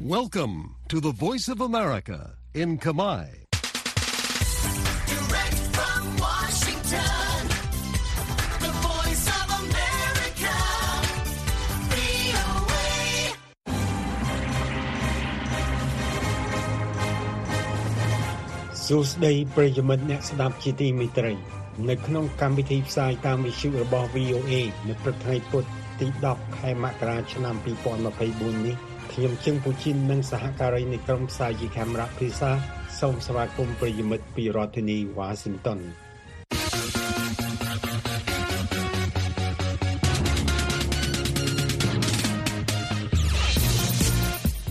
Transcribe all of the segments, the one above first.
Welcome to the Voice of America in Kamai. Direct from Washington, the voice of America, VOA. សួស្តីប្រិយមិត្តអ្នកស្ដាប់ជាទីមេត្រី នៅក្នុងកម្មវិធីផ្សាយតាមវិទ្យុរបស់ VOA នៅព្រឹកថ្ងៃពុធទី10ខែមករាឆ្នាំ2024នេះ ខ្ញុំជឹងពូជីននិងសហការីនៃក្រុមផ្សាយជាកាមេរ៉ាភាសាសូមស្វាគមន៍ប្រិយមិត្តពីរដ្ឋធានី Washington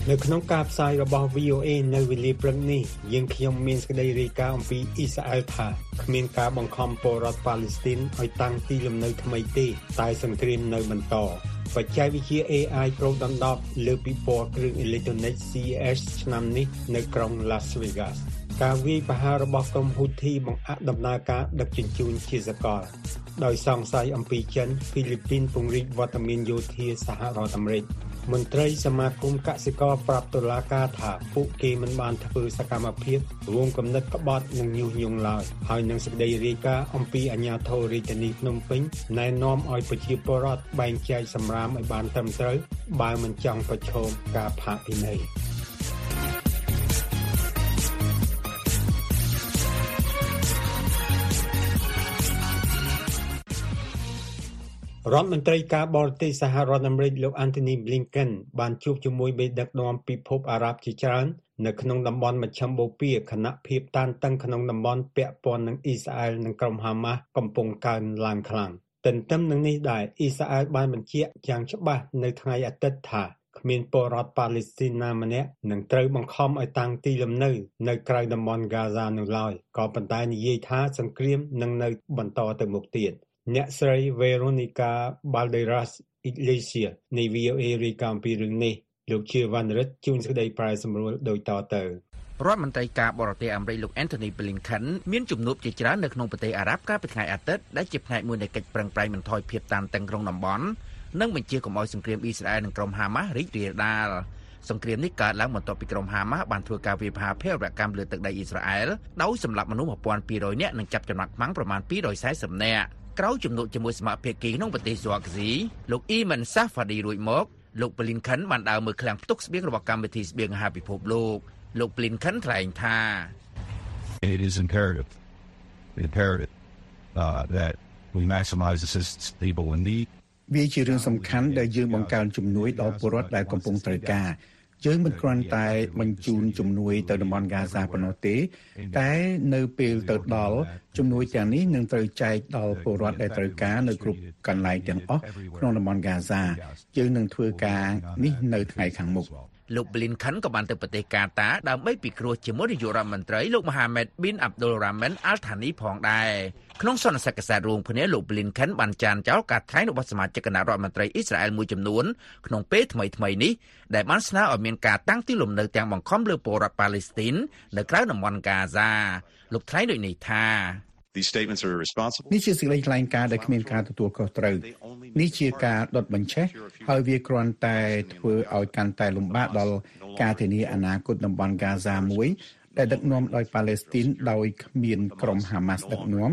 នៅក្នុងការផ្សាយរបស់ VOA នៅវេលាព្រឹកនេះយើងខ្ញុំមានសេចក្តីរាយការណ៍អំពីអ៊ីស្រាអែលថាគ្មានការបង្ខំពលរដ្ឋប៉ាឡេស្ទីនឲ្យតាំងទីលំនៅថ្មីទេតែសង្គ្រាមនៅបន្ត បច្ចេកវិទ្យា AI ប្រោដណ្ដប់លើពិព័រណ៍គ្រឿងអេឡិចត្រូនិក CES ឆ្នាំនេះនៅក្រុង Las Vegas ការវាយប្រហាររបស់ក្រុមហ៊ូធីបង្អាក់ដំណើរការដឹកជញ្ជូនជាសកល ដោយសង្ស័យអំពីចិនហ្វីលីពីនពង្រីកវត្តមានយោធាសហរដ្ឋអាមេរិក មន្ត្រីសមាគមកសិករប្រាប់តុលាការថាពួកគេមិនបានធ្វើសកម្មភាពរួមគំនិតក្បត់និងញុះញង់ឡើយហើយនឹងសេចក្តីរាយការណ៍អំពីអាជ្ញាធររាជធានីភ្នំពេញណែនាំឲ្យប្រជាពលរដ្ឋបែងចែកសម្រាមឲ្យបានត្រឹមត្រូវបើមិនចង់ប្រឈមការផាកពិន័យ រដ្ឋមន្ត្រីការបរទេសសហរដ្ឋអាមេរិកលោក Anthony Blinken បានជួបជាមួយបេដឹកនាំពិភពអារ៉ាប់ជាច្រើននៅក្នុងតំបន់មជ្ឈមបូព៌ាខណៈភាពតានតឹងក្នុងតំបន់ពាក់ព័ន្ធនឹងអ៊ីស្រាអែលនិងក្រុមហាម៉ាស់កំពុងកើនឡើងខ្លាំងទន្ទឹមនឹងនេះដែរអ៊ីស្រាអែលបានបញ្ជាក់យ៉ាងច្បាស់នៅថ្ងៃអាទិត្យថាគ្មានពលរដ្ឋប៉ាឡេស្ទីនណាម្នាក់នឹងត្រូវបង្ខំឲ្យតាំងទីលំនៅនៅក្រៅតំបន់ហ្គាហ្សានោះឡើយក៏ប៉ុន្តែនិយាយថាសង្គ្រាមនឹងនៅបន្តទៅមុខទៀត អ្នកស្រី Veronica Balderas Iglesias នៃ VOA រាយការណ៍ពីរឿងនេះលោកជាវណ្ណរិទ្ធជួនសេចក្តីប្រែសម្រួលដូចតទៅរដ្ឋមន្ត្រីការបរទេសអាមេរិកលោក Anthony Blinken មានជំនួបជាច្រើននៅក្នុងប្រទេសអារ៉ាប់កាលពីថ្ងៃអាទិត្យដែលជាផ្នែកមួយនៃកិច្ចប្រឹងប្រែងបន្ថយភាពតានតឹងក្នុងតំបន់និងបញ្ជាកុំឲ្យសង្គ្រាមអ៊ីស្រាអែលនិងក្រុមហាម៉ាស់រីករាលដាលសង្គ្រាមនេះកើតឡើងបន្ទាប់ពីក្រុមហាម៉ាស់បានធ្វើការវាយប្រហារភេរវកម្មលើទឹកដីអ៊ីស្រាអែលដោយសម្លាប់មនុស្ស1200នាក់និងចាប់ចំណាប់ខ្មាំងប្រមាណ240នាក់ ក្រោយជំនួបជាមួយសមាភិកីក្នុងប្រទេសស៊ូអាក់ស៊ីលោក Iman Safadi រួចមកលោក Blinken បានដើរមើលឃ្លាំងផ្ទុកស្បៀងរបស់កម្មវិធីស្បៀងអាហារពិភពលោកលោក Blinken ថ្លែងថា it is imperative, imperative uh, that we maximize assistance to people in need. វាជារឿងសំខាន់ដែលយើងបង្កើនជំនួយដល់ពលរដ្ឋដែលកំពុងត្រូវការ យើងមិនគ្រាន់តែបញ្ជូនជំនួយទៅតំបន់ហ្គាហ្សាប៉ុណ្ណោះទេ តែនៅពេលទៅដល់ជំនួយទាំងនេះនឹងត្រូវចែកដល់ពលរដ្ឋដែលត្រូវការនៅគ្រប់កន្លែងទាំងអស់ក្នុងតំបន់ហ្គាហ្សាយើងនឹងធ្វើការនេះនៅថ្ងៃខាងមុខ លោក Blinken ក៏បានទៅប្រទេសកាតាដើម្បីពិគ្រោះជាមួយនាយករដ្ឋមន្ត្រីលោក Mohammed bin Abdul Rahman Al Thani ផងដែរក្នុងសន្និសីទកសែតរួមគ្នាលោក Blinken បានចានចោលការថ្លែងរបស់សមាជិកគណៈរដ្ឋមន្ត្រីអ៊ីស្រាអែលមួយចំនួនក្នុងពេលថ្មីៗនេះដែលបានស្នើឲ្យមានការតាំងទីលំនៅទាំងបង្ខំលើពលរដ្ឋប៉ាឡេស្ទីននៅក្រៅតំបន់ហ្គាហ្សាលោកថ្លែងដូចនេះថា These statements are irresponsible. នេះជាសេចក្តីថ្លែងការណ៍ដែលគ្មានការទទួលខុសត្រូវនេះជាការដុតបញ្ឆេះហើយវាគ្រាន់តែធ្វើឲ្យកាន់តែលំបាកដល់ការធានាអនាគតតំបន់ហ្គាហ្សាមួយដែលដឹកនាំដោយប៉ាឡេស្ទីនដោយគ្មានក្រុមហាម៉ាស់ដឹកនាំ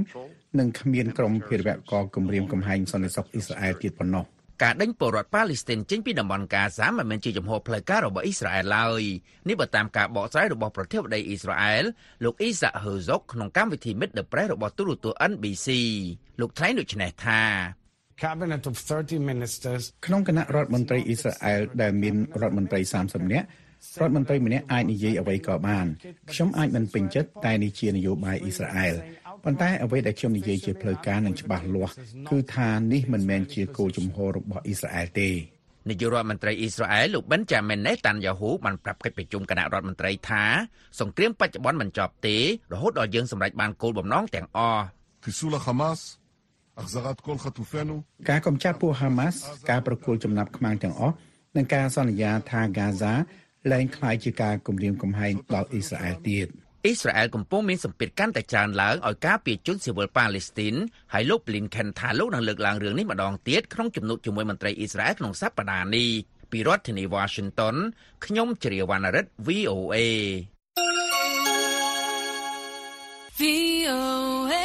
និងគ្មានក្រុមភេរវកគម្រាមកំហែងសន្តិសុខអ៊ីស្រាអែលទៀតប៉ុណ្ណោះ ការដេញពលរដ្ឋប៉ាឡេស្ទីនចេញពីតំបន់កាហ្សាមិនមែនជាចំហផ្លូវការរបស់អ៊ីស្រាអែលឡើយនេះបើតាមការបកស្រាយរបស់ប្រធានាធិបតីអ៊ីស្រាអែលលោកអ៊ីសាក់ហឺហ្សុកក្នុងកម្មវិធី Meet the Press របស់ទូរទស្សន៍ NBC លោកថ្លែងដូចនេះថា cabinet of 30 ministers ក្នុងគណៈរដ្ឋមន្ត្រីអ៊ីស្រាអែលដែលមានរដ្ឋមន្ត្រី30នាក់រដ្ឋមន្ត្រីម្នាក់អាចនិយាយអ្វីក៏បានខ្ញុំអាចមិនពេញចិត្តតែនេះជានយោបាយអ៊ីស្រាអែល ប៉ុន្តែអ្វីដែលខ្ញុំនិយាយជាផ្លូវការនិងច្បាស់លាស់គឺថានេះមិនមែនជាគោលជំហររបស់អ៊ីស្រាអែលទេនាយករដ្ឋមន្ត្រីអ៊ីស្រាអែលលោកបិនចាមែនណេតាន់យ៉ាហ៊ូបានប្រាប់កិច្ចប្រជុំគណៈរដ្ឋមន្ត្រីថាសង្គ្រាមបច្ចុប្បន្នមិនចប់ទេរហូតដល់យើងសម្រេចបានគោលបំណងទាំងអស់ការកំចាត់ពួកហាម៉ាស់ការប្រគល់ចំណាប់ខ្មាំងទាំងអស់និងការសន្យាថាហ្គាហ្សាឡើងក្លាយជាការគំរាមកំហែងដល់អ៊ីស្រាអែលទៀត។ អ៊ីស្រាអែលកំពុងមានសម្ពាធកាន់តែច្រើនឡើងឲ្យការពារជនស៊ីវិលប៉ាឡេស្ទីនហើយលោក Blinken ថាលោកនឹងលើកឡើងរឿងនេះម្ដងទៀតក្នុងជំនួបជាមួយមន្ត្រីអ៊ីស្រាអែលក្នុងសប្តាហ៍នេះពីរដ្ឋធានី Washington ខ្ញុំជ្រាវណ្ណរិទ្ធ VOA VOA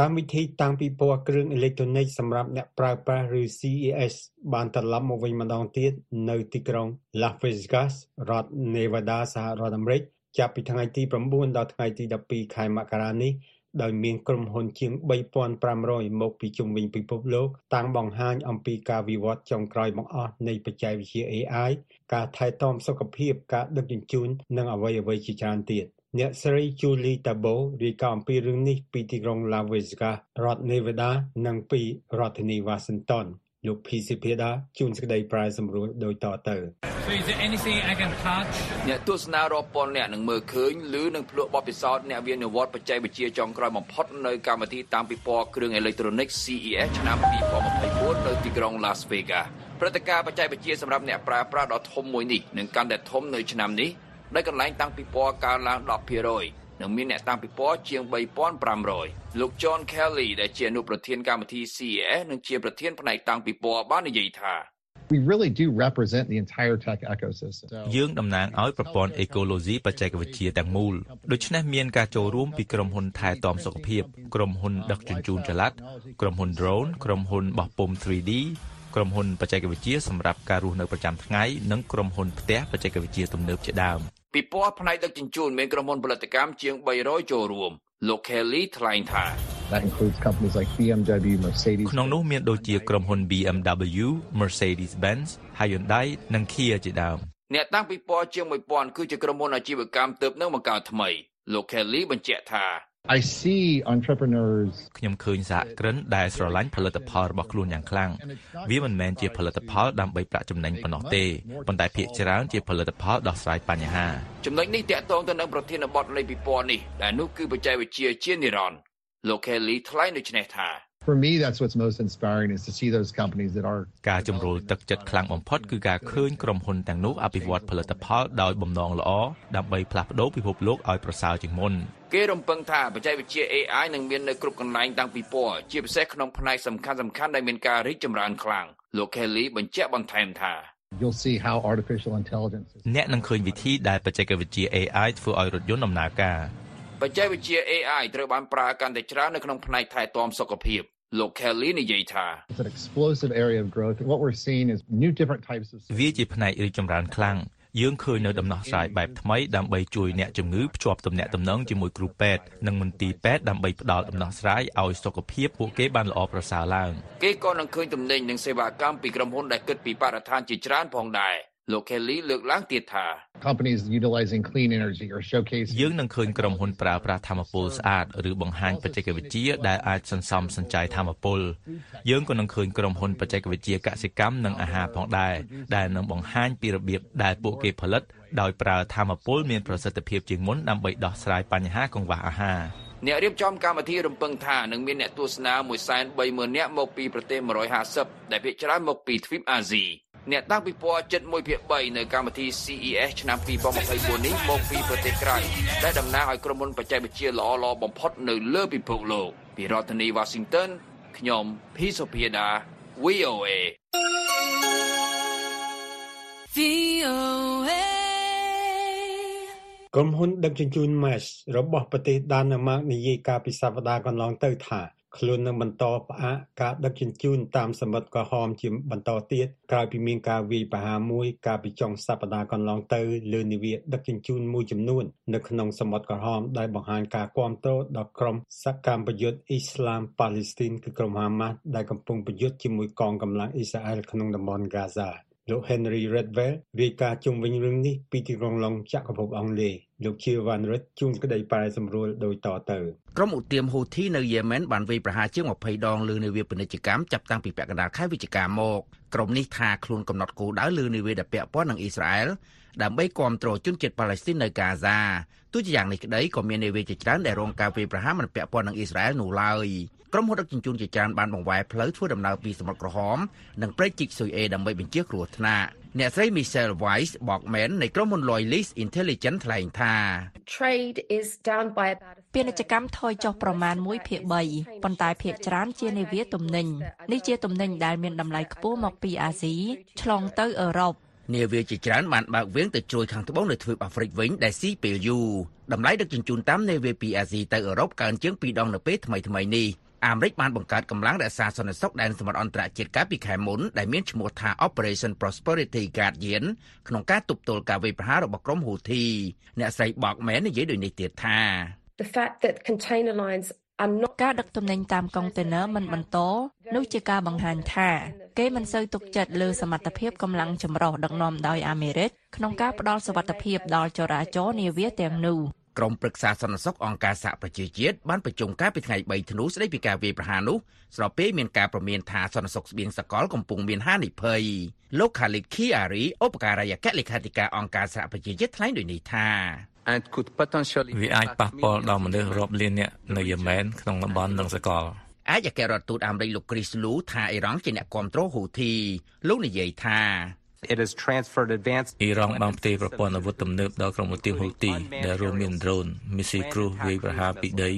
កម្មវិធីតាំងពិព័រណ៍គ្រឿងអេឡិចត្រូនិកសម្រាប់អ្នកប្រើប្រាស់ ឬ CES បានត្រឡប់មកវិញម្ដងទៀតនៅទីក្រុង Las Vegas រដ្ឋ Nevada សហរដ្ឋអាមេរិកចាប់ពីថ្ងៃទី9ដល់ថ្ងៃទី12ខែមករានេះ ដោយមានក្រុមហ៊ុនជាង3500មកពីជុំវិញពិភពលោកតាំងបង្ហាញអំពីការវិវត្តចុងក្រោយបង្អស់នៃបច្ចេកវិទ្យា AI ការថែទាំសុខភាពការដឹកជញ្ជូននិងអ្វីៗជាច្រើនទៀតអ្នកស្រី Julie Tabo រាយការណ៍អំពីរឿងនេះពីទីក្រុង Las Vegas រដ្ឋ Nevada និងពីរដ្ឋធានី Washington លោក PC Peda ជួនសេចក្តីប្រាយសម្រួលដូចតទៅ So is there anything I can touch? អ្នកទស្សនារាប់ពាន់អ្នកនឹងមើលឃើញឬនឹងភ្លក់បទពិសោធន៍អ្នកវិនិវត្តបច្ចេកវិទ្យាចុងក្រោយបំផុតនៅកម្មវិធីតាំងពិព័រណ៍គ្រឿងអេឡិចត្រូនិក CES ឆ្នាំ2024នៅទីក្រុង Las Vegas ព្រឹត្តិការណ៍បច្ចេកវិទ្យាសម្រាប់អ្នកប្រើប្រាស់ដ៏ធំមួយនេះនឹងកាន់តែធំនៅឆ្នាំនេះដោយកន្លែងតាំងពិព័រណ៍កើនឡើង10% និងមានអ្នកតាំងពិព័រណ៍ជាង3500លោក John Kelly ដែលជាអនុប្រធានកម្មវិធី CES និងជាប្រធានផ្នែកតាំងពិព័រណ៍បាននិយាយថា We really do represent the entire tech ecosystem. យើងតំណាងឲ្យប្រព័ន្ធអេកូឡូស៊ីបច្ចេកវិទ្យាទាំងមូលដូច្នេះមានការចូលរួមពីក្រុមហ៊ុនថែទាំសុខភាពក្រុមហ៊ុនដឹកជញ្ជូនចល័តក្រុមហ៊ុន drone ក្រុមហ៊ុនបោះពុម្ព 3D ក្រុមហ៊ុនបច្ចេកវិទ្យាសម្រាប់ការរស់នៅប្រចាំថ្ងៃនិងក្រុមហ៊ុនផ្ទះបច្ចេកវិទ្យាទំនើបជាដើមពិព័រណ៍ផ្នែកដឹកជញ្ជូនមានក្រុមហ៊ុនផលិតកម្មជាង300ចូលរួមលោក Kelly ថ្លែងថា That includes companies like BMW, Mercedes. ក្នុងនោះមានដូចជាក្រុមហ៊ុន BMW, Mercedes-Benz, Hyundai និង Kia ជាដើមអ្នកតាំងពិព័រណ៍ជាង1000គឺជាក្រុមហ៊ុនអាជីវកម្មទើបនឹងបង្កើតថ្មីលោក Kelly បញ្ជាក់ថា I see entrepreneurs ខ្ញុំឃើញសហគ្រិនដែលស្រឡាញ់ផលិតផលរបស់ខ្លួនយ៉ាងខ្លាំងវាមិនមែនជាផលិតផលដើម្បីប្រាក់ចំណេញប៉ុណ្ណោះទេប៉ុន្តែភាគច្រើនជាផលិតផលដោះស្រាយបញ្ហាចំណុចនេះតាក់ទងទៅនឹងប្រធានបទនៃពិព័រណ៍នេះដែលនោះគឺបច្ចេកវិទ្យាជានិរន្តរ៍លោក Kelly ថ្លែងដូចនេះថា For me, that's what's most inspiring is to see those companies that are ការជំរុញទឹកចិត្តខ្លាំងបំផុតគឺការឃើញក្រុមហ៊ុនទាំងនោះអភិវឌ្ឍផលិតផលដោយបំណងល្អដើម្បីផ្លាស់ប្ដូរពិភពលោកឲ្យប្រសើរជាងមុនគេរំពឹងថាបច្ចេកវិទ្យា AI នឹងមាននៅគ្រប់កន្លែងតាំងពីពណ៌ជាពិសេសក្នុងផ្នែកសំខាន់ៗដែលមានការរីកចម្រើនខ្លាំងលោក Kelly បញ្ជាក់បន្ថែមថា you'll see how artificial intelligence is អ្នកនឹងឃើញវិធីដែលបច្ចេកវិទ្យា AI ធ្វើឲ្យរថយន្តដំណើរការបច្ចេកវិទ្យា AI ត្រូវបានប្រើកាន់តែច្រើននៅក្នុងផ្នែកថែទាំសុខភាព លោក Kelly និយាយថា It's an explosive area of growth. And what we're seeing is new different types of វាជាផ្នែករីកចម្រើនខ្លាំងយើងឃើញនៅដំណោះស្រាយបែបថ្មីដើម្បីជួយអ្នកជំងឺភ្ជាប់ទំនាក់ទំនងជាមួយគ្រូពេទ្យនិងមន្ទីរពេទ្យដើម្បីផ្ដល់ដំណោះស្រាយឲ្យសុខភាពពួកគេបានល្អប្រសើរឡើងគេក៏នឹងឃើញទំនិញនិងសេវាកម្មពីក្រុមហ៊ុនដែលគិតពីបរិស្ថានជាច្រើនផងដែរ លោក Kelly លើកឡើងទៀតថា companies utilizing clean energy or showcase យើងនឹងឃើញក្រុមហ៊ុនប្រើប្រាស់ធម្មពលស្អាតឬបង្ហាញបច្ចេកវិទ្យាដែលអាចសន្សំសំចៃធម្មពលយើងក៏នឹងឃើញក្រុមហ៊ុនបច្ចេកវិទ្យាកសិកម្មនិងអាហារផងដែរដែលនឹងបង្ហាញពីរបៀបដែលពួកគេផលិតដោយប្រើធម្មពលមានប្រសិទ្ធភាពជាងមុនដើម្បីដោះស្រាយបញ្ហាកង្វះអាហារអ្នករៀបចំកម្មវិធីរំពឹងថានឹងមានអ្នកទស្សនា130,000នាក់មកពីប្រទេស150ដែលភាគច្រើនមកពីទ្វីបអាស៊ី អ្នកតាំងពិព័រណ៍ចិត្ត1ភាគ3នៅកម្មវិធី CES ឆ្នាំ2024នេះមកពីប្រទេសក្រៅដែលតំណាងឲ្យក្រុមហ៊ុនបច្ចេកវិទ្យាល្អៗបំផុតនៅលើពិភពលោកពីរដ្ឋធានី Washington ខ្ញុំ P សុភាដា VOA VOA ក្រុមហ៊ុនដឹកជញ្ជូន Mesh របស់ប្រទេសដាណឺម៉ាកនិយាយកាលពីសប្តាហ៍កន្លងទៅថា ខ្លួននឹងបន្តផ្អាកការដឹកជញ្ជូនតាមសមុទ្រក្រហមជាបន្តទៀតក្រោយពីមានការវាយប្រហារមួយកាលពីចុងសប្តាហ៍កន្លងទៅលើនាវាដឹកជញ្ជូនមួយចំនួននៅក្នុងសមុទ្រក្រហមដែលបង្ហាញការគាំទ្រដល់ក្រុមសកម្មប្រយុទ្ធអ៊ីស្លាមប៉ាឡេស្ទីនគឺក្រុមហាម៉ាស់ដែលកំពុងប្រយុទ្ធជាមួយកងកម្លាំងអ៊ីស្រាអែលក្នុងតំបន់ហ្គាហ្សាលោក Henry Redwell រាយការណ៍ជុំវិញរឿងនេះពីទីក្រុងឡុងចក្រភពអង់គ្លេសលោកជាវ៉ាន់រិតជួនក្តីប្រែសម្រួលដោយតទៅក្រុមឧទាមហូធីនៅយេម៉ែនបានវាយប្រហារជាង20ដងលើនាវាពាណិជ្ជកម្មចាប់តាំងពីពាក់កណ្ដាលខែវិច្ឆិកាមកក្រុមនេះថាខ្លួនកំណត់គោលដៅលើនាវាដែលពាក់ព័ន្ធនឹងអ៊ីស្រាអែលដើម្បីគ្រប់គ្រងជនជាតិប៉ាឡេស្ទីននៅកាហ្សាទោះជាយ៉ាងនេះក្តីក៏មាននាវាជាច្រើនដែលរងការវាយប្រហារមិនពាក់ព័ន្ធនឹងអ៊ីស្រាអែលនោះឡើយក្រុមហ៊ុនដឹកជញ្ជូនជាច្រើនបានបង្វែរផ្លូវធ្វើដំណើរពីសមុទ្រក្រហមនិងព្រែកជីកស៊ុយអេដើម្បីបញ្ជៀសគ្រោះថ្នាក់ អ្នកស្រី Michelle Weiss បកមែននៃក្រុមហ៊ុន Loyalist Intelligence ថ្លែងថា Trade is down by about ពាណិជ្ជកម្មថយចុះប្រមាណ1ភាគ3ប៉ុន្តែភាគច្រើនជានាវាទំនិញនេះជាទំនិញដែលមានតម្លៃខ្ពស់មកពីអាស៊ីឆ្លងទៅអឺរ៉ុបនាវាជាច្រើនបានបើកវាងទៅជួយខាងត្បូងនៅទ្វីបអាហ្វ្រិកវិញដែលស៊ីពេលយូរតម្លៃដឹកជញ្ជូនតាមនាវាពីអាស៊ីទៅអឺរ៉ុបកើនជាង2ដងនៅពេលថ្មីៗនេះ អាមេរិកបានបង្កើតកម្លាំងរក្សាសន្តិសុខដែនសមុទ្រអន្តរជាតិកាលពីខែមុនដែលមានឈ្មោះថា Operation Prosperity Guardian ក្នុងការទប់ទល់ការវាយប្រហាររបស់ក្រុមហ៊ូធីអ្នកស្រីបកមែននិយាយដូចនេះទៀតថា the fact that container lines are not ការដឹកទំនិញតាមកុងតឺន័រមិនបន្តនោះជាការបង្ហាញថា គេមិនសូវទុកចិត្តលើសមត្ថភាពកម្លាំងចម្រុះដឹកនាំដោយអាមេរិកក្នុងការផ្ដល់សុវត្ថិភាពដល់ចរាចរណ៍នាវាទាំងនោះ ក្រុមប្រឹក្សាសន្តិសុខអង្គការសហប្រជាជាតិបានប្រជុំការពីថ្ងៃ3ធ្នូស្ដីពីការវាយប្រហារនោះស្របពេលមានការប្រមានថាសន្តិសុខស្បៀងសកលកំពុងមានហានិភ័យលោក Khalid Khiari ឧបការីយៈលេខាធិការអង្គការសហប្រជាជាតិថ្លែងដូចនេះថា and could potentially វាអាចប៉ះពាល់ដល់មនុស្សរាប់លាននាក់នៅយេម៉ែនក្នុងតំបន់និងសកលឯកអគ្គរដ្ឋទូតអាមេរិកលោក Chris Lu ថាអ៊ីរ៉ង់ជាអ្នកគ្រប់គ្រងហ៊ូធីលោកនិយាយថា it has transferred advanced អ៊ីរ៉ង់បានផ្ទេរប្រព័ន្ធអាវុធទំនើបដល់ក្រុមឧទាមហ៊ូទីដែលរួមមានដ្រូនមីស៊ីគ្រូវាយប្រហារពីដី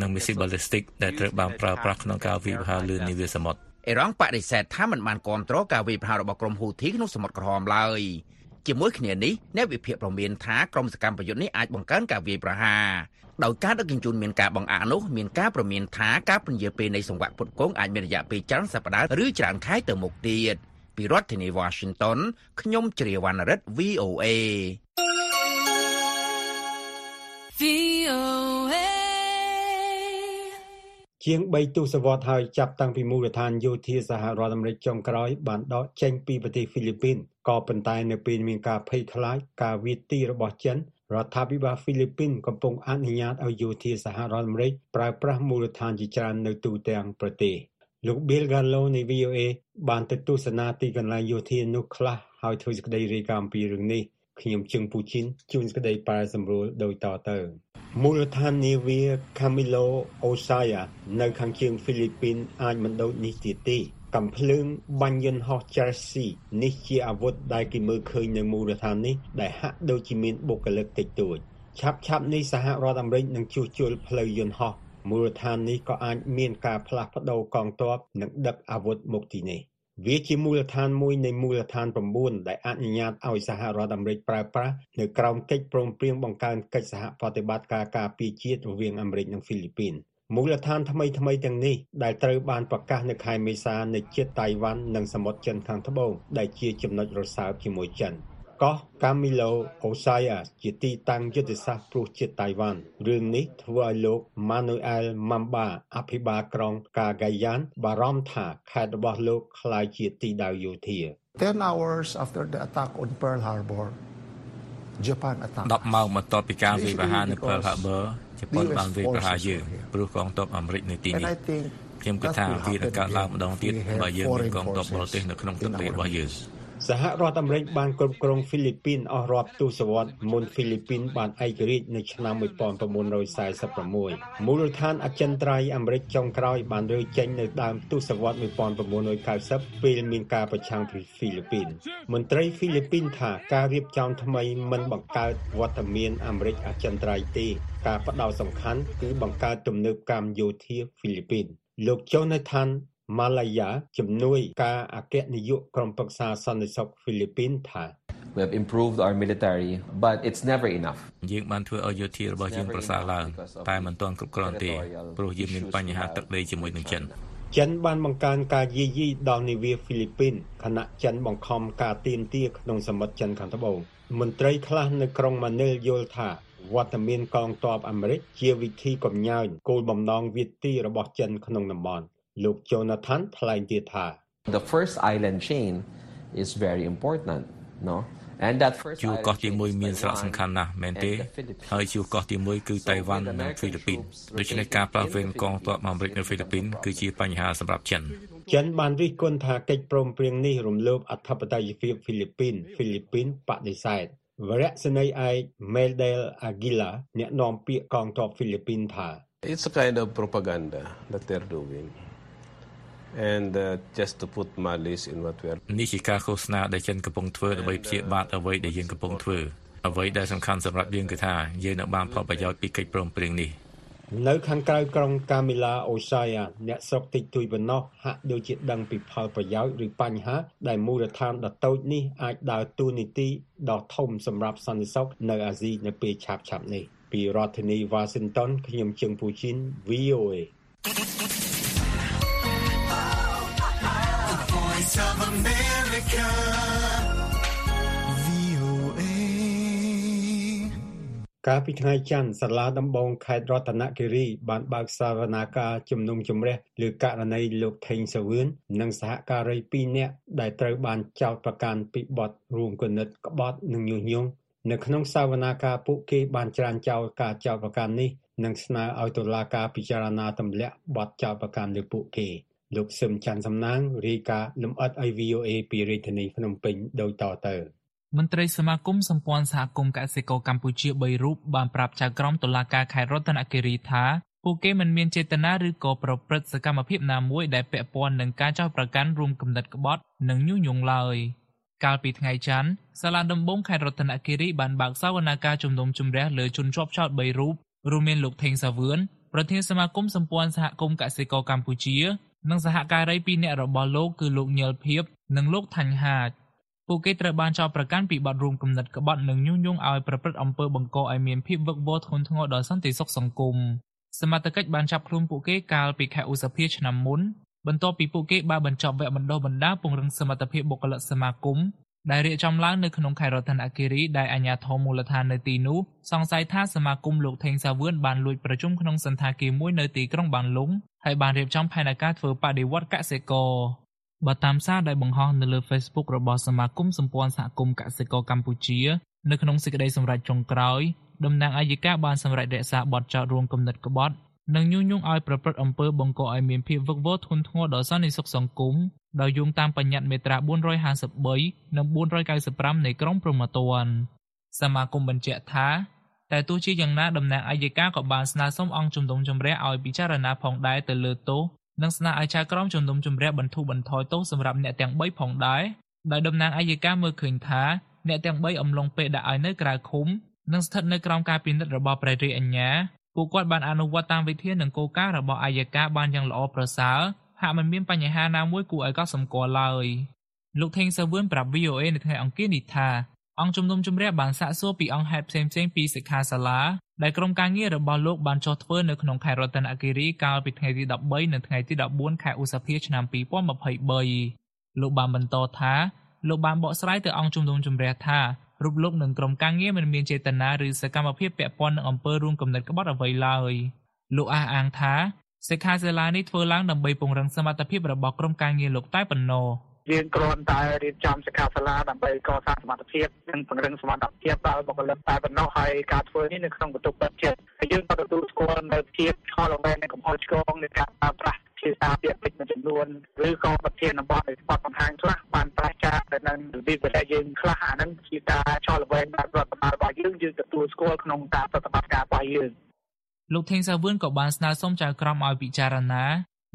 និងមីស៊ីបាល់លីស្ទិកដែលត្រូវបានប្រើប្រាស់ក្នុងការវាយប្រហារលើនាវាសមុទ្រអ៊ីរ៉ង់បដិសេធថាមិនបានគ្រប់គ្រងការវាយប្រហាររបស់ក្រុមហ៊ូធីក្នុងសមុទ្រក្រហមឡើយជាមួយគ្នានេះអ្នកវិភាគប្រមានថាក្រុមសកម្មប្រយុទ្ធនេះអាចបង្កើនការវាយប្រហារដោយការដឹកជញ្ជូនមានការបង្អាក់នោះមានការប្រមានថាការពន្យាពេលនៃសង្វាក់ពុតគងអាចមានរយៈពេលច្រើនសប្តាហ៍ឬច្រើនខែទៅមុខទៀត ពីរដ្ឋធានី Washington ខ្ញុំជ្រាវណ្ណរិទ្ធ VOA VOA ជាង3ទសវត្សរ៍ហើយចាប់តាំងពីមូលដ្ឋានយោធាសហរដ្ឋអាមេរិកចុងក្រោយបានដកចេញពីប្រទេសហ្វីលីពីនក៏ប៉ុន្តែនៅពេលមានការភ័យខ្លាចការវាយទីរបស់ចិនរដ្ឋាភិបាលហ្វីលីពីនកំពុងអនុញ្ញាតឲ្យយោធាសហរដ្ឋអាមេរិកប្រើប្រាស់មូលដ្ឋានជាច្រើននៅទូទាំងប្រទេស លោក Bill Gallo នៃ VOA បានទៅទស្សនាទីកន្លែងយោធានោះខ្លះហើយធ្វើសេចក្តីរាយការណ៍អំពីរឿងនេះខ្ញុំជឹងពូជីនជួនសេចក្តីប៉ែសម្រួលដោយតទៅមូលដ្ឋាននាវា Camilo Osaya នៅខាងជើងហ្វីលីពីនអាចមិនដូចនេះទៀតទេកំភ្លើងបាញ់យន្តហោះ Chelsea នេះជាអាវុធដែលគេមើលឃើញនៅមូលដ្ឋាននេះដែលហាក់ដូចជាមានបុគ្គលិកតិចតួចឆាប់ឆាប់នេះសហរដ្ឋអាមេរិកនឹងជួសជុលផ្លូវយន្តហោះ មូលដ្ឋាននេះក៏អាចមានការផ្លាស់ប្តូរកងទ័ពនិងដឹកអាវុធមកទីនេះវាជាមូលដ្ឋានមួយនៃមូលដ្ឋាន9ដែលអនុញ្ញាតឲ្យសហរដ្ឋអាមេរិកប្រើប្រាស់នៅក្រោមកិច្ចព្រមព្រៀងបង្កើនកិច្ចសហប្រតិបត្តិការការពារជាតិរវាងអាមេរិកនិងហ្វីលីពីនមូលដ្ឋានថ្មីថ្មីទាំងនេះដែលត្រូវបានប្រកាសនៅខែមេសានៅជិតតៃវ៉ាន់និងសមុទ្រចិនខាងត្បូងដែលជាចំណុចរសើបជាមួយចិន កោះ Camilo Osaya ជាទីតាំងយុទ្ធសាស្ត្រព្រោះជាតិតៃវ៉ាន់រឿងនេះធ្វើឲ្យលោក Manuel Mamba អភិបាលក្រុង Cagayan បារម្ភថាខេត្តរបស់លោកក្លាយជាទីដៅយោធា10 hours after the attack on Pearl Harbor Japan attacked 10ម៉ោងបន្ទាប់ពីការវាយប្រហារនៅ Pearl Harbor ជប៉ុនបានវាយប្រហារយើងព្រោះកងទ័ពអាមេរិកនៅទីនេះខ្ញុំគិតថាវានឹងកើតឡើងម្ដងទៀតបើយើងមានកងទ័ពបរទេសនៅក្នុងទឹកដីរបស់យើង សហរដ្ឋអាមេរិកបានគ្រប់គ្រងហ្វីលីពីនអស់រាប់ទសវត្សរ៍មុនហ្វីលីពីនបានឯករាជ្យនៅឆ្នាំ1946មូលដ្ឋានអចិន្ត្រៃយ៍អាមេរិកចុងក្រោយបានរើចេញនៅដើមទសវត្សរ៍1990ពេលមានការប្រឆាំងពីហ្វីលីពីនមន្ត្រីហ្វីលីពីនថាការរៀបចំថ្មីមិនបង្កើតវត្តមានអាមេរិកអចិន្ត្រៃយ៍ទេការផ្ដោតសំខាន់គឺបង្កើតទំនើបកម្មយោធាហ្វីលីពីនលោក Jonathan ម៉ាឡាយ៉ាជំនួយការអគ្គនាយកក្រុមប្រឹក្សាសន្តិសុខហ្វីលីពីនថា We have improved our military but it's never enough យើងបានធ្វើឲ្យយោធារបស់យើងប្រសើរឡើងតែមិនទាន់គ្រប់គ្រាន់ទេព្រោះយើងមានបញ្ហាទឹកដីជាមួយនឹងចិនចិនបានបង្កើនការយាយីដល់នាវាហ្វីលីពីនខណៈចិនបង្ខំការទៀមទាក្នុងសមុទ្រចិនខាងត្បូងមន្ត្រីខ្លះនៅក្រុងម៉ានីលយល់ថាវត្តមានកងទ័ពអាមេរិកជាវិធីកំញើញគោលបំណងវាទីរបស់ចិនក្នុងតំបន់ លោក Jonathan ថ្លែងទៀតថា The first island chain is very important no and that first ជួរកោះទី1មានសារៈសំខាន់ណាស់មែនទេហើយជួរកោះទី1គឺតៃវ៉ាន់និងហ្វីលីពីនដូច្នេះការផ្លាស់ប្ដូរកងទ័ពអាមេរិកនៅហ្វីលីពីនគឺជាបញ្ហាសម្រាប់ចិនចិនបានរិះគន់ថាកិច្ចព្រមព្រៀងនេះរំលោភអធិបតេយ្យភាពហ្វីលីពីនហ្វីលីពីនបដិសេធវរៈសេនីយ៍ឯក Meldel Aguila អ្នកនាំពាក្យកងទ័ពហ្វីលីពីនថា It's a kind of propaganda that they're doing and uh, just to put Malis in what we are នេះជាការឃោសនាដែលចិនកំពុងធ្វើដើម្បីព្យាបាទអ្វីដែលយើងកំពុងធ្វើអ្វីដែលសំខាន់សម្រាប់យើងគឺថាយើងនឹងបានផលប្រយោជន៍ពីកិច្ចព្រមព្រៀងនេះនៅខាងក្រៅក្រុងកាមីឡាអូសាយ៉ាអ្នកស្រុកតិចតួចប៉ុណ្ណោះហាក់ដូចជាដឹងពីផលប្រយោជន៍ឬបញ្ហាដែលមូលដ្ឋានដ៏តូចនេះអាចដើរតួនាទីដ៏ធំសម្រាប់សន្តិសុខនៅអាស៊ីនៅពេលឆាប់ៗនេះពីរដ្ឋធានី Washington ខ្ញុំជឹងពូជីន VOA of America. VOA. កាលពីថ្ងៃច័ន្ទសាលាដំបងខេត្តរតនគិរី បានបើកសវនាការជំនុំជម្រះលើករណីលោកថេងសាវឿននិងសហការី2នាក់ដែលត្រូវបានចោទប្រកាន់ពីបទរួមគំនិតក្បត់និងញុះញង់នៅក្នុងសវនាការពួកគេបានច្រានចោលការចោទប្រកាន់នេះនិងស្នើឲ្យតុលាការពិចារណាទម្លាក់បទចោទប្រកាន់លើពួកគេ លោកសឹមច័ន្ទសំណាងរាយការណ៍លម្អិតឲ្យ VOA ពីរាជធានីភ្នំពេញដូចតទៅ។មន្ត្រីសមាគមសម្ព័ន្ធសហគមន៍កសិករកម្ពុជា3រូបបានប្រាប់ចៅក្រមតុលាការខេត្តរតនគិរីថាពួកគេមិនមានចេតនាឬក៏ប្រព្រឹត្តសកម្មភាពណាមួយដែលពាក់ព័ន្ធនឹងការចោទប្រកាន់រួមគំនិតក្បត់និងញុះញង់ឡើយកាលពីថ្ងៃច័ន្ទសាលាដំបងខេត្តរតនគិរីបានបើកសវនាការជំនុំជម្រះលើជនជាប់ចោទ3រូបរួមមានលោកថេងសាវឿនប្រធានសមាគមសម្ព័ន្ធសហគមន៍កសិករកម្ពុជា និងសហការី2នាក់របស់លោកគឺលោកញិលភៀបនិងលោកថាញ់ហាចពួកគេត្រូវបានចោទប្រកាន់ពីបទរួមគំនិតក្បត់និងញុះញង់ឲ្យប្រព្រឹត្តអំពើបង្កឲ្យមានភាពវឹកវរធ្ងន់ធ្ងរដល់សន្តិសុខសង្គមសមត្ថកិច្ចបានចាប់ខ្លួនពួកគេកាលពីខែឧសភាឆ្នាំមុនបន្ទាប់ពីពួកគេបានបញ្ចប់វគ្គបណ្ដុះបណ្ដាលពង្រឹងសមត្ថភាពបុគ្គលិកសមាគម ដែលរៀបចំឡើងនៅក្នុងខេត្តរតនគិរីដែលអាជ្ញាធរមូលដ្ឋាននៅទីនោះសង្ស័យថាសមាគមលោកថេងសាវឿនបានលួចប្រជុំក្នុងសន្តាគារមួយនៅទីក្រុងបានលុងហើយបានរៀបចំផែនការធ្វើបដិវត្តកសិករបើតាមសារដែលបង្ហោះនៅលើ Facebook របស់សមាគមសម្ព័ន្ធសហគមន៍កសិករកម្ពុជានៅក្នុងសេចក្តីសម្រេចចុងក្រោយតំណាងអាយកាបានសម្រេចរក្សាបទចោទរួមគំនិតក្បត់ និងញុះញង់ឲ្យប្រព្រឹត្តអំពើបង្កឲ្យមានភាពវឹកវរធ្ងន់ធ្ងរដល់សន្តិសុខសង្គមដោយយោងតាមបញ្ញត្តិមាត្រា453និង495នៃក្រមព្រហ្មទណ្ឌសមាគមបញ្ជាក់ថាតែទោះជាយ៉ាងណាតំណាងអាយកាក៏បានស្នើសុំអង្គជំនុំជម្រះឲ្យពិចារណាផងដែរទៅលើទោសនិងស្នើឲ្យចៅក្រមជំនុំជម្រះបន្ធូរបន្ថយទោសសម្រាប់អ្នកទាំង3ផងដែរដោយតំណាងអัยការមើលឃើញថាអ្នកទាំង3អំឡុងពេលដាក់ឲ្យនៅក្រៅឃុំនិងស្ថិតនៅក្រោមការពិនិត្យរបស់ព្រះរាជអាជ្ញា ពួកគាត់បានអនុវត្តតាមវិធាននិងគោលការណ៍របស់អัยការបានយ៉ាងល្អប្រសើរហាក់មិនមានបញ្ហាណាមួយគួរឲ្យកត់សម្គាល់ឡើយលោកថេងសាវឿនប្រាប់ VOA នៅថ្ងៃអង្គារនេះថាអង្គជំនុំជម្រះបានសាកសួរពីអង្គហេតុផ្សេងៗពីសិក្ខាសាលាដែលក្រុមការងាររបស់លោកបានចុះធ្វើនៅក្នុងខេត្តរតនគិរីកាលពីថ្ងៃទី13និងថ្ងៃទី14ខែឧសភាឆ្នាំ2023លោកបានបន្តថាលោកបានបកស្រាយទៅអង្គជំនុំជម្រះថា រូបលោកនិងក្រុមការងារមិនមានចេតនាឬសកម្មភាពពាក់ព័ន្ធនឹងអំពើរួមគំនិតក្បត់អ្វីឡើយលោកអះអាងថាសិក្ខាសាលានេះធ្វើឡើងដើម្បីពង្រឹងសមត្ថភាពរបស់ក្រុមការងារលោកតែប៉ុណ្ណោះយើងគ្រាន់តែរៀបចំសិក្ខាសាលាដើម្បីកសាងសមត្ថភាពនិងពង្រឹងសមត្ថភាពដល់បុគ្គលិកតែប៉ុណ្ណោះហើយការធ្វើនេះនៅក្នុងបន្ទប់ពេទ្យចិត្តហើយយើងក៏ទទួលស្គាល់នៅភាពខុសល្បែងនៃកំហុសឆ្គងនៃការប្រើប្រាស់ ភាសាពាក្យពេចន៍មួយចំនួនឬក៏ប្រធានបទនៃស្បទបង្ហាញខ្លះបានប្រឆាំងទៅនឹងវិវិធយើងខ្លះអានឹងជាការឆោល្បែងបែបរដ្ឋបាលរបស់យើងយើងទទួលស្គាល់ក្នុងការប្រតិបត្តិការរបស់យើងលោកថេងសាវឿនក៏បានស្នើសុំចៅក្រមឲ្យពិចារណា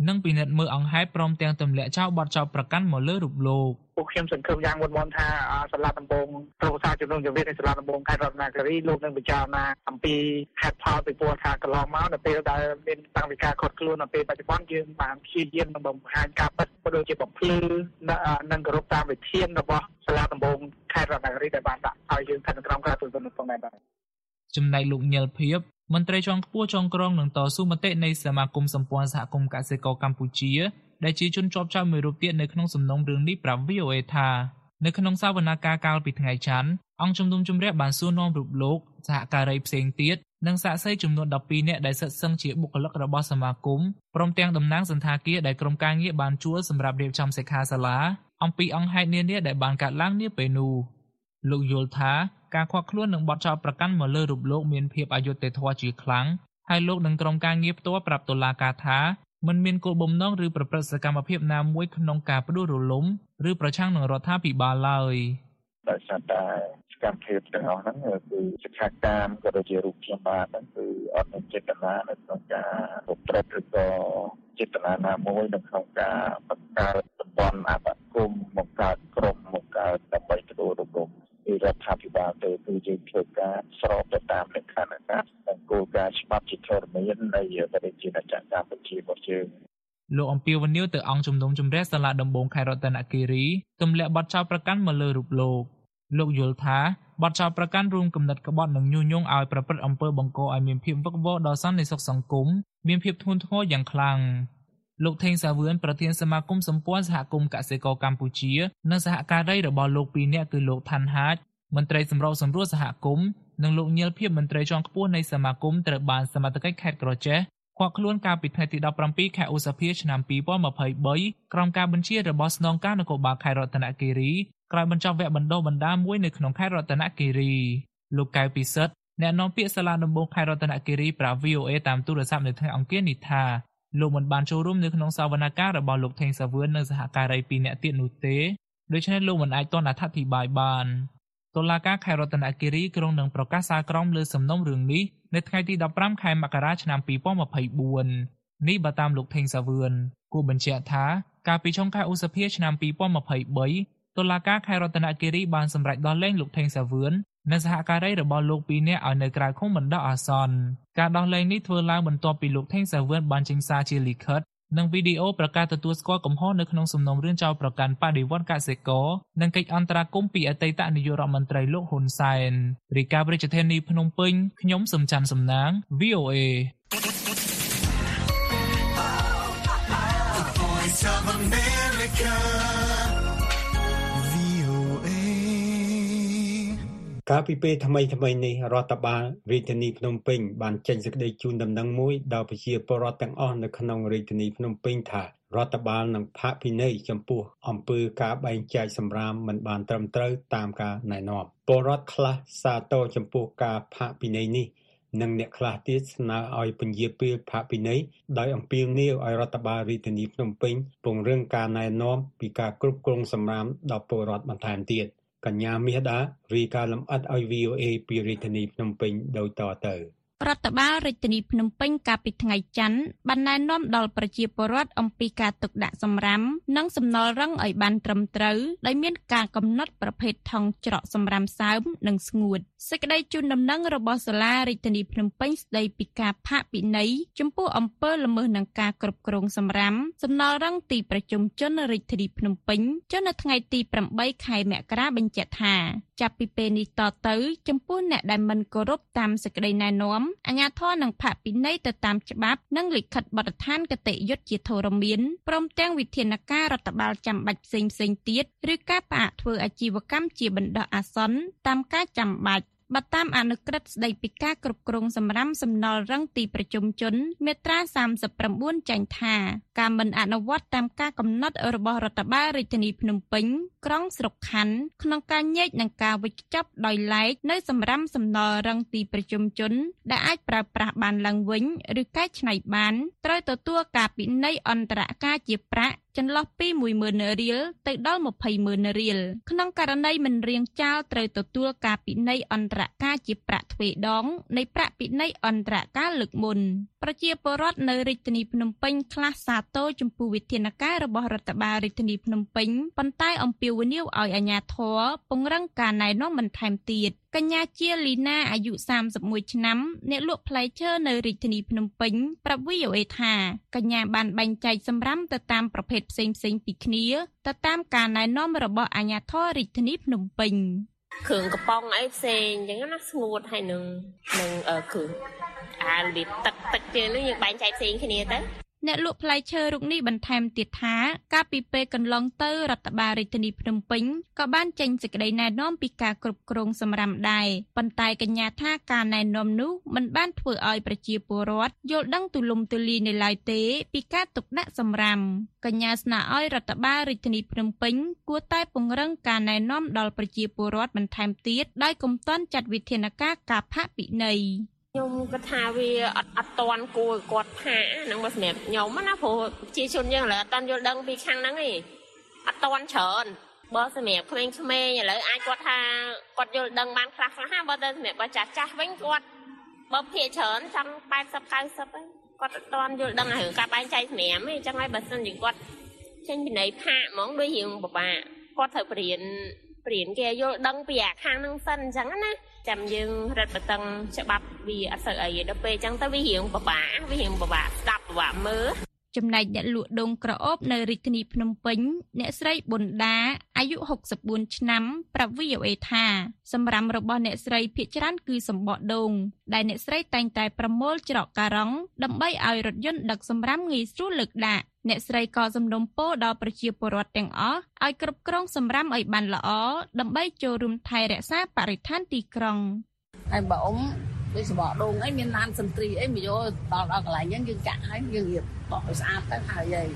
និងពិនិត្យមើលអង្គហេតុព្រមទាំងទម្លាក់ចោលបទចោទប្រកាន់មកលើរូបលោកពួកខ្ញុំសង្ឃឹមយ៉ាងមុតមមថាសាលាដំបងប្រវត្តិសាស្ត្រជំនុំជម្រាបនៃសាលាដំបងខេត្តរតនគិរីលោកនឹងពិចារណាអំពីហេតុផលពីព្រោះថាកន្លងមកនៅពេលដែលមានតាំងពីការខត់ខ្លួននៅពេលបច្ចុប្បន្នយើងបានព្យាយាមនឹងបង្ហាញការពិតក៏ដូចជាបំភ្លឺនិងគោរពតាមវិធានរបស់សាលាដំបងខេត្តរតនគិរីដែលបានដាក់ឲ្យយើងស្ថិតនៅក្រោមការត្រួតពិនិត្យផងដែរចំណែកលោកញិលភៀប មន្ត្រីជាន់ខ្ពស់ចុងក្រងនឹងតស៊ូមតិនៃសមាគមសម្ព័ន្ធសហគមន៍កសិករកម្ពុជា ដែលជាជនជាប់ចោទមួយរូបទៀតនៅក្នុងសំណុំរឿងនេះប្រាប់ VOA ថានៅក្នុងសវនកម្មកាលពីថ្ងៃច័ន្ទអង្គជំនុំជម្រះបានសួរនាំរូបលោកសហការីផ្សេងទៀតនិងសាក្សីចំនួន12នាក់ដែលសិតសឹងជាបុគ្គលិករបស់សមាគមព្រមទាំងតំណាងសន្តាគារដែលក្រុមការងារបានជួលសម្រាប់រៀបចំសិក្ខាសាលាអំពីអង្គហេតុនានាដែលបានកើតឡើងនាពេលនោះ លោកយល់ថាការខាត់ខ្លួននឹងបទចោទប្រកាន់មកលើរូបលោកមានភាពអយុត្តិធម៌ជាខ្លាំងហើយលោកនឹងក្រុមការងារផ្ទាល់ប្រាប់តុលាការថាមិនមានគោលបំណងឬប្រព្រឹត្តសកម្មភាពណាមួយក្នុងការផ្ដួលរលំឬប្រឆាំងនឹងរដ្ឋាភិបាលឡើយដោយសារតែសកម្មភាពទាំងអស់ហ្នឹងគឺសិក្ខាកាមក៏ដូចជារូបខ្ញុំបាទហ្នឹងគឺអត់មានចេតនានៅក្នុងការប្រព្រឹត្តឬក៏ចេតនាណាមួយនៅក្នុងការបង្កើតតំបន់អបគមបង្កើតក្រុមបង្កើតដើម្បីទទួលរំលំពី រដ្ឋាភិបាលទៅគឺយើងធ្វើការស្របទៅតាមលក្ខខណ្ឌអាកាសនិងគោលការណ៍ច្បាប់ជាធរមាននៃប្រទេសជាណាចក្រកម្ពុជារបស់យើងលោកអំពីវនីវទៅអង្គជំនុំជម្រះសាលាដំបងខេត្តរតនគិរីទម្លាក់បទចោទប្រកាន់មកលើរូបលោកលោកយល់ថាបទចោទប្រកាន់រួមគំនិតក្បត់និងញុះញង់ឲ្យប្រព្រឹត្តអំពើបង្កឲ្យមានភាពវឹកវរដល់សន្តិសុខសង្គមមានភាពធ្ងន់ធ្ងរយ៉ាងខ្លាំងលោកថេងសាវឿនប្រធានសមាគមសម្ព័ន្ធសហគមន៍កសិករកម្ពុជា និងសហការីរបស់លោកពីរនាក់គឺលោកថាន់ហាជ មន្ត្រីសម្របសម្រួលសហគមន៍និងលោកញិលភៀបមន្ត្រីជាន់ខ្ពស់នៃសមាគមត្រូវបានសមត្ថកិច្ចខេត្តក្រចេះឃាត់ខ្លួនកាលពីថ្ងៃទី17ខែឧសភាឆ្នាំ2023ក្រោមការបញ្ជារបស់ស្នងការនគរបាលខេត្តរតនគិរីក្រោយបញ្ចប់វគ្គបណ្ដុះបណ្ដាលមួយនៅក្នុងខេត្តរតនគិរីលោកកៅពិសិដ្ឋអ្នកនាំពាក្យសាលាដំបងខេត្តរតនគិរីប្រាប់ VOA តាមទូរស័ព្ទនៅថ្ងៃអង្គារនេះថាលោកមិនបានចូលរួមនៅក្នុងសវនកម្មរបស់លោកថេងសាវឿននិងសហការី2នាក់ទៀតនោះទេដូច្នេះលោកមិនអាចទាន់អធិប្បាយបាន តុលាការខេត្តរតនគិរីក្រុងនឹងប្រកាសសាលក្រមលើសំណុំរឿងនេះនៅថ្ងៃទី15ខែមករាឆ្នាំ2024នេះបើតាមលោកថេងសាវឿនគូបញ្ជាក់ថាកាលពីចុងខែឧសភាឆ្នាំ2023តុលាការខេត្តរតនគិរីបានសម្រេចដោះលែងលោកថេងសាវឿននិងសហការីរបស់លោកពីរនាក់ឲ្យនៅក្រៅឃុំបណ្ដោះអាសន្នការដោះលែងនេះធ្វើឡើងបន្ទាប់ពីលោកថេងសាវឿនបានចេញសារជាលិខិត និងវីដេអូប្រកាសទទួលស្គាល់កំហុសនៅក្នុងសំណុំរឿងចោលប្រកាន់បដិវត្តកសិករនិងកិច្ចអន្តរាគមន៍ពីអតីតនាយករដ្ឋមន្ត្រីលោកហ៊ុនសែនរីកាប្រជាធានីភ្នំពេញខ្ញុំសំច័ន្ទសំណាង VOA The Voice of America កាលពីពេលថ្មីថ្មីនេះរដ្ឋបាលរាជធានីភ្នំពេញបានចេញសេចក្តីជូនដំណឹងមួយដល់ប្រជាពលរដ្ឋទាំងអស់នៅក្នុងរាជធានីភ្នំពេញថារដ្ឋបាលនឹងផាកពិន័យចំពោះអំពើការបែងចែកសម្រាមមិនបានត្រឹមត្រូវតាមការណែនាំពលរដ្ឋខ្លះសាទរចំពោះការផាកពិន័យនេះនិងអ្នកខ្លះទៀតស្នើឲ្យពន្យាពេលផាកពិន័យដោយអំពាវនាវឲ្យរដ្ឋបាលរាជធានីភ្នំពេញពង្រឹងការណែនាំពីការគ្រប់គ្រងសម្រាមដល់ពលរដ្ឋបន្ថែមទៀត កញ្ញាមាសដារាយការណ៍លម្អិតឲ្យ VOA ពីរាជធានីភ្នំពេញដូចតទៅ រដ្ឋបាលរាជធានីភ្នំពេញកាលពីថ្ងៃច័ន្ទបានណែនាំដល់ប្រជាពលរដ្ឋអំពីការទុកដាក់សម្រាមនិងសំណល់រឹងឲ្យបានត្រឹមត្រូវដោយមានការកំណត់ប្រភេទថង់ច្រកសម្រាមសើមនិងស្ងួតសេចក្តីជូនដំណឹងរបស់សាលារាជធានីភ្នំពេញស្តីពីការផាកពិន័យចំពោះអំពើល្មើសនឹងការគ្រប់គ្រងសម្រាមសំណល់រឹងទីប្រជុំជនរាជធានីភ្នំពេញចុះនៅថ្ងៃទី8ខែមករាបញ្ជាក់ថា ចាប់ពីពេលនេះតទៅ ចំពោះអ្នកដែលមិនគោរពតាមសេចក្តីណែនាំអាជ្ញាធរនឹងផាកពិន័យទៅតាមច្បាប់និងលិខិតបទដ្ឋានគតិយុត្តជាធរមានព្រមទាំងវិធានការរដ្ឋបាលចាំបាច់ផ្សេងផ្សេងទៀតឬការផ្អាកធ្វើអាជីវកម្មជាបណ្ដោះអាសន្នតាមការចាំបាច់បើតាមអនុក្រឹត្យស្តីពីការគ្រប់គ្រងសម្រាមសំណល់រឹងទីប្រជុំជន មាត្រា39ចែងថា ការមិនអនុវត្តតាមការកំណត់របស់រដ្ឋបាលរាជធានីភ្នំពេញ ក្រុងស្រុកខណ្ឌក្នុងការញែកនិងការវិច្ចចាប់ដោយឡែកនៅសម្រាមសំណល់រឹងទីប្រជុំជន ដែលអាចប្រើប្រាស់បានឡើងវិញឬកែច្នៃបានត្រូវទទួលការពិន័យអន្តរការជាប្រាក់ចន្លោះពី10000រៀលទៅដល់200,000រៀលក្នុងករណីមិនរៀងចាលត្រូវទទួលការពិន័យអន្តរការជាប្រាក់ទ្វេដងនៃប្រាក់ពិន័យអន្តរការលើកមុនប្រជាពលរដ្ឋនៅរាជធានីភ្នំពេញខ្លះសាទរចំពោះវិធានការរបស់រដ្ឋបាលរាជធានីភ្នំពេញប៉ុន្តែអំពាវនាវឲ្យអាជ្ញាធរពង្រឹងការណែនាំបន្ថែមទៀតកញ្ញាជាលីណាអាយុ31ឆ្នាំអ្នកលក់ផ្លែឈើនៅរាជធានីភ្នំពេញប្រាប់ VOA ថាកញ្ញាបានបែងចែកសម្រាមទៅតាមប្រភេទផ្សេងៗពីគ្នាទៅតាមការណែនាំរបស់អាជ្ញាធររាជធានីភ្នំពេញ គ្រឿងកំប៉ុងអីផ្សេងអញ្ចឹងណាស្ងួតហើយនឹងនឹងគ្រឿងអាលីទឹកទឹកជាងនេះយើងបែងចែកផ្សេងគ្នាទៅ អ្នកលក់ផ្លែឈើរូបនេះបន្ថែមទៀតថាកាលពីពេលកន្លងទៅរដ្ឋបាលរាជធានីភ្នំពេញក៏បានចេញសេចក្តីណែនាំពីការគ្រប់គ្រងសម្រាមដែរប៉ុន្តែកញ្ញាថាការណែនាំនោះមិនបានធ្វើឲ្យប្រជាពលរដ្ឋយល់ដឹងទូលំទូលាយនៅឡើយទេពីការទុកដាក់សម្រាមកញ្ញាស្នើឲ្យរដ្ឋបាលរាជធានីភ្នំពេញគួរតែពង្រឹងការណែនាំដល់ប្រជាពលរដ្ឋបន្ថែមទៀតដោយកុំទាន់ចាត់វិធានការការផាកពិន័យ ខ្ញុំគិតថាវាអត់អត់តន់គួរគាត់ផាកហ្នឹងមកសម្រាប់ខ្ញុំណាព្រោះជាជនយើងឥឡូវអត់តន់យល់ដឹងពីខាងហ្នឹងឯងអត់តន់ច្រើនបើសម្រាប់ក្មេងៗឥឡូវអាចគាត់ថាគាត់យល់ដឹងបានខ្លះខ្លះណាបើទៅសម្រាប់បើចាស់ចាស់វិញគាត់បើភាកច្រើនចង់80 90ហ្នឹងគាត់អត់ទាន់យល់ដឹងរឿងការបែងចែកសម្រាប់ទេអញ្ចឹងហើយបើសិនជាគាត់ចេញពីនៃផាកហ្មងដូចរឿងពិបាកគាត់ត្រូវបរៀនបរៀនគេយល់ដឹងពីអាខាងហ្នឹងសិនអញ្ចឹងណា ចាំយើងរឹតបន្តឹងច្បាប់វាអត់សូវអីដល់ពេលអញ្ចឹងទៅវារៀងពិបាកវារៀងពិបាកស្ដាប់ពិបាកមើល ចំណែកអ្នកលក់ដូងក្រអូបនៅរាជធានីភ្នំពេញ អ្នកស្រីប៊ុនដាអាយុ64ឆ្នាំប្រាប់ VOA ថាសម្រាប់របស់អ្នកស្រីភ ieck ច្រើនគឺសម្បកដូង ដែលអ្នកស្រីតែងតែប្រមូលច្រកការ៉ង់ដើម្បីឲ្យរថយន្តដឹកសម្រាមងាយស្រួលលើកដាក់អ្នកស្រីក៏សំណូមពរដល់ប្រជាពលរដ្ឋទាំងអស់ឲ្យគ្រប់គ្រងសម្រាមឲ្យបានល្អដើម្បីចូលរួមថែរក្សាបរិស្ថានទីក្រុងហើយបើអ៊ំ ដូចសបកដូងអីមានឡានសន្ទ្រីអីមកយកដល់ដល់កន្លែងហ្នឹងយើងចាក់ហើយយើងរៀបបោះឲ្យស្អាតទៅហើយហើយ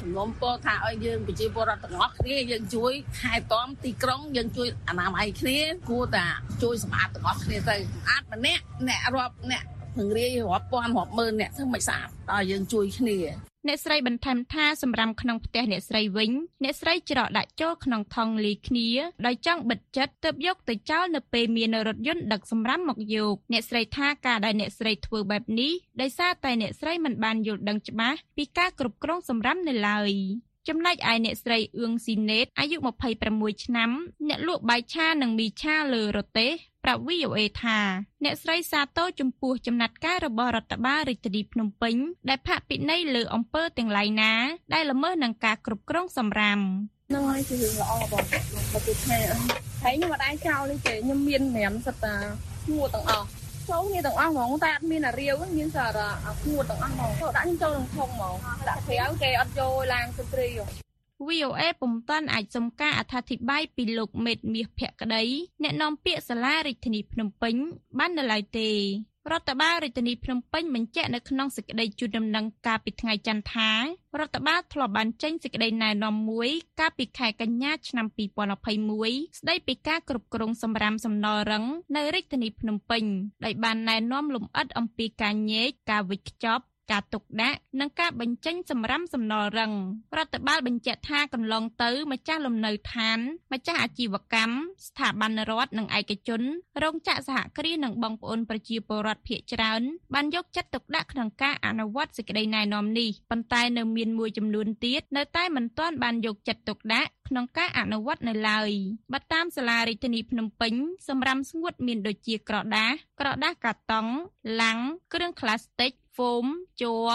ខ្ញុំពោលថាឲ្យយើងប្រជាពលរដ្ឋទាំងអស់គ្នាយើងជួយថែទាំទីក្រុងយើងជួយអនាម័យគ្នាគួរតែជួយសម្អាតទាំងអស់គ្នាទៅស្អាតម្នាក់អ្នករាប់អ្នកពង្រាយរាប់ពាន់រាប់ម៉ឺនអ្នកធ្វើមិនស្អាតដល់យើងជួយគ្នា អ្នកស្រីបន្ថែមថាសម្រាប់ក្នុងផ្ទះអ្នកស្រីវិញអ្នកស្រីច្រកដាក់ចូលក្នុងថង់លីគ្នាដោយចង់បិទចិត្តទើបយកទៅចោលនៅពេលមានរថយន្តដឹកសម្រាមមកយកអ្នកស្រីថាការដែលអ្នកស្រីធ្វើបែបនេះដោយសារតែអ្នកស្រីមិនបានយល់ដឹងច្បាស់ពីការគ្រប់គ្រងសម្រាមនៅឡើយចំណែកឯអ្នកស្រីអឿងស៊ីណេតអាយុ26ឆ្នាំអ្នកលក់បាយឆានិងមីឆាលើរទេះ ប្រាប់ VOA ថាអ្នកស្រីសាទរចំពោះចំណាត់ការរបស់រដ្ឋបាលរាជធានីភ្នំពេញដែលផាកពិន័យលើអំពើទាំងឡាយណា ដែលល្មើសនឹងការគ្រប់គ្រងសម្រាមហ្នឹងហើយគឺរឿងល្អបងបើគេថាហើយខ្ញុំមិនដែរចោលទេខ្ញុំមាន5សិតតាឈ្មោះទាំងអស់ចូលគ្នាទាំងអស់ហ្មងតែអត់មានអារាវមានសារអាឈ្មោះទាំងអស់ហ្មងចូលដាក់ខ្ញុំចូលក្នុងធុងហ្មងដាក់ក្រៅគេអត់យកឡានសន្ទ្រី VOA ពុំតាន់អាចសុំការអត្ថាធិប្បាយពីលោកមេតមាសភក្តីអ្នកនាំពាក្យសាលារាជធានីភ្នំពេញបាននៅឡើយទេរដ្ឋបាលរាជធានីភ្នំពេញបញ្ជាក់នៅក្នុងសេចក្តីជូនដំណឹងកាលពីថ្ងៃច័ន្ទថារដ្ឋបាលធ្លាប់បានចេញសេចក្តីណែនាំមួយកាលពីខែកញ្ញាឆ្នាំ2021ស្តីពីការគ្រប់គ្រងសម្រាមសំណល់រឹងនៅរាជធានីភ្នំពេញដោយបានណែនាំលម្អិតអំពីការញែកការវិចខ្ចប់ ការទុកដាក់និងការបញ្ចេញសម្រាមសំណល់រឹងរដ្ឋបាលបញ្ជាក់ថាកន្លងទៅម្ចាស់លំនៅឋាន ម្ចាស់អាជីវកម្មស្ថាប័នរដ្ឋនិងឯកជនរោងចក្រសហគ្រាសនិងបងប្អូនប្រជាពលរដ្ឋភៀសច្រើនបានយកចិត្តទុកដាក់ក្នុងការអនុវត្តសេចក្តីណែនាំនេះប៉ុន្តែនៅមានមួយចំនួនទៀតនៅតែមិនទាន់បានយកចិត្តទុកដាក់ក្នុងការអនុវត្តនៅឡើយបើតាមសាលារាជធានីភ្នំពេញសម្រាប់ស្ងួតមានដូចជាក្រដាសក្រដាសកាតុងឡាំងគ្រឿងក្លាស្ទិក ហ្វូមជ័រ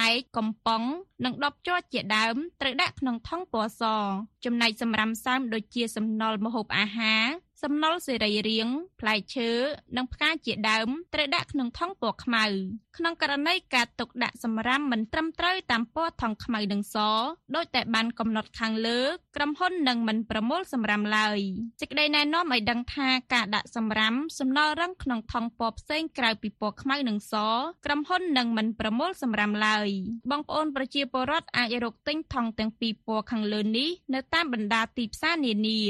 ដែកកំប៉ុង និងដបជ័រជាដើមត្រូវដាក់ក្នុងថង់ពណ៌សចំណែកសម្រាមសើមដូចជាសំណល់ម្ហូបអាហារ សំណល់សេរីរាង្គផ្លែឈើនិងផ្កាជាដើមត្រូវដាក់ក្នុងថង់ពណ៌ខ្មៅក្នុងករណីការទុកដាក់សម្រាមមិនត្រឹមត្រូវតាមពណ៌ថង់ខ្មៅនិងសដោយតែបានកំណត់ខាងលើក្រុមហ៊ុននឹងមិនប្រមូលសម្រាមឡើយសេចក្តីណែនាំឲ្យដឹងថាការដាក់សម្រាមសំណល់រឹងក្នុងថង់ពណ៌ផ្សេងក្រៅពីពណ៌ខ្មៅនិងសក្រុមហ៊ុននឹងមិនប្រមូលសម្រាមឡើយបងប្អូនប្រជាពលរដ្ឋអាចរកទិញថង់ទាំងពីរពណ៌ខាងលើនេះនៅតាមបណ្ដាទីផ្សារនានា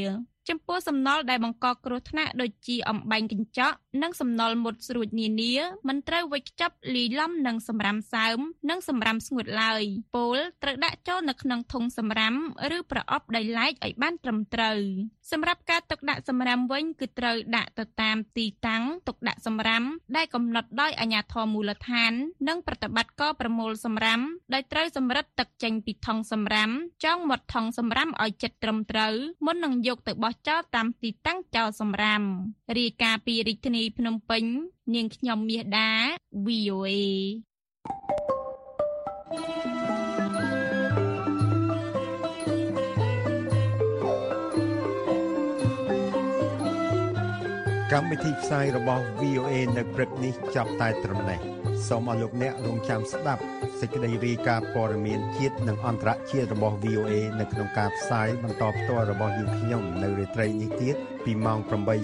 ចំពោះសំណល់ដែលបង្កគ្រោះថ្នាក់ដូចជាអំបែងកញ្ចក់ និងសំណល់មុតស្រួចនានាមិនត្រូវវេចខ្ចប់លាយឡំនឹងសម្រាមសើម និងសម្រាមស្ងួតឡើយពោលត្រូវដាក់ចូលនៅក្នុងធុងសម្រាមឬប្រអប់ដោយឡែកឲ្យបានត្រឹមត្រូវសម្រាប់ការទុកដាក់សម្រាមវិញគឺត្រូវដាក់ទៅតាមទីតាំងទុកដាក់សម្រាមដែលកំណត់ដោយអាជ្ញាធរមូលដ្ឋាន និងប្រតិបត្តិការប្រមូលសម្រាមដោយត្រូវសម្រិតទឹកចេញពីថង់សម្រាមចងមាត់ថង់សម្រាមឲ្យជិតត្រឹមត្រូវមុននឹងយកទៅបោះចោលតាមទីតាំងចោលសម្រាមរាយការណ៍ពីរាជធានីភ្នំពេញ នាងខ្ញុំមាសដា VOA កម្មវិធីផ្សាយរបស់ VOA នៅព្រឹកនេះចាប់តែត្រឹមនេះ សូមអរលោកអ្នករងចាំស្ដាប់សេចក្តីរាយការណ៍ព័ត៌មានជាតិនិងអន្តរជាតិរបស់ VOA នៅក្នុងការផ្សាយបន្តផ្ទាល់របស់យើងខ្ញុំនៅរាត្រីនេះទៀតពីម៉ោង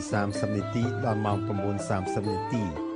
8:30នាទីដល់ម៉ោង9:30នាទី